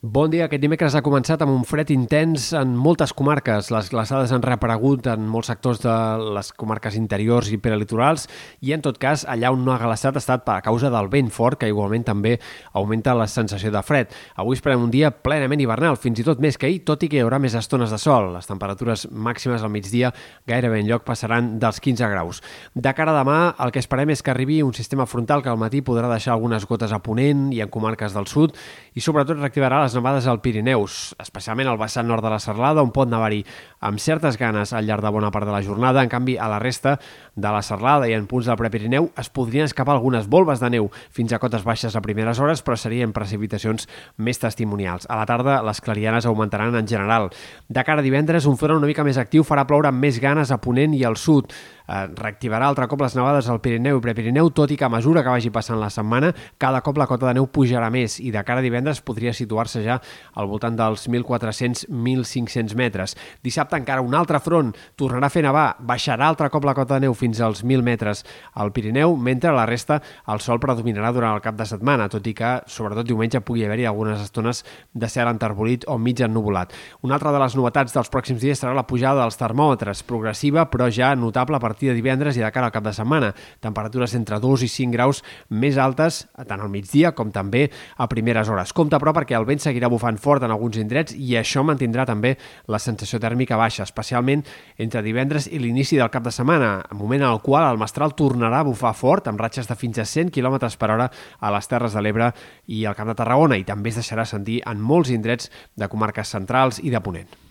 Bon dia. Aquest dimecres ha començat amb un fred intens en moltes comarques. Les glaçades han reaparegut en molts sectors de les comarques interiors i prelitorals i, en tot cas, allà on no ha glaçat ha estat per causa del vent fort, que igualment també augmenta la sensació de fred. Avui esperem un dia plenament hivernal, fins i tot més que ahir, tot i que hi haurà més estones de sol. Les temperatures màximes al migdia gairebé en lloc passaran dels 15 graus. De cara a demà, el que esperem és que arribi un sistema frontal que al matí podrà deixar algunes gotes a Ponent i en comarques del sud i, sobretot, reactivarà les nevades al Pirineus, especialment al vessant nord de la Serlada, on pot nevar-hi amb certes ganes al llarg de bona part de la jornada. En canvi, a la resta de la Serlada i en punts del Prepirineu es podrien escapar algunes volves de neu fins a cotes baixes a primeres hores, però serien precipitacions més testimonials. A la tarda, les clarianes augmentaran en general. De cara a divendres, un front una mica més actiu farà ploure amb més ganes a Ponent i al sud. Eh, reactivarà altre cop les nevades al Pirineu i Prepirineu, tot i que a mesura que vagi passant la setmana, cada cop la cota de neu pujarà més i de cara a divendres podria situar-se ja al voltant dels 1.400-1.500 metres. Dissabte encara un altre front tornarà a fer nevar, baixarà altre cop la cota de neu fins als 1.000 metres al Pirineu, mentre la resta el sol predominarà durant el cap de setmana, tot i que, sobretot diumenge, pugui haver-hi algunes estones de cel enterbolit o mig ennubulat. Una altra de les novetats dels pròxims dies serà la pujada dels termòmetres, progressiva però ja notable a partir de divendres i de cara al cap de setmana. Temperatures entre 2 i 5 graus més altes tant al migdia com també a primeres hores. Compte però perquè el vent seguirà bufant fort en alguns indrets i això mantindrà també la sensació tèrmica baixa, especialment entre divendres i l'inici del cap de setmana, moment en el qual el mestral tornarà a bufar fort amb ratxes de fins a 100 km per hora a les Terres de l'Ebre i al Camp de Tarragona i també es deixarà sentir en molts indrets de comarques centrals i de Ponent.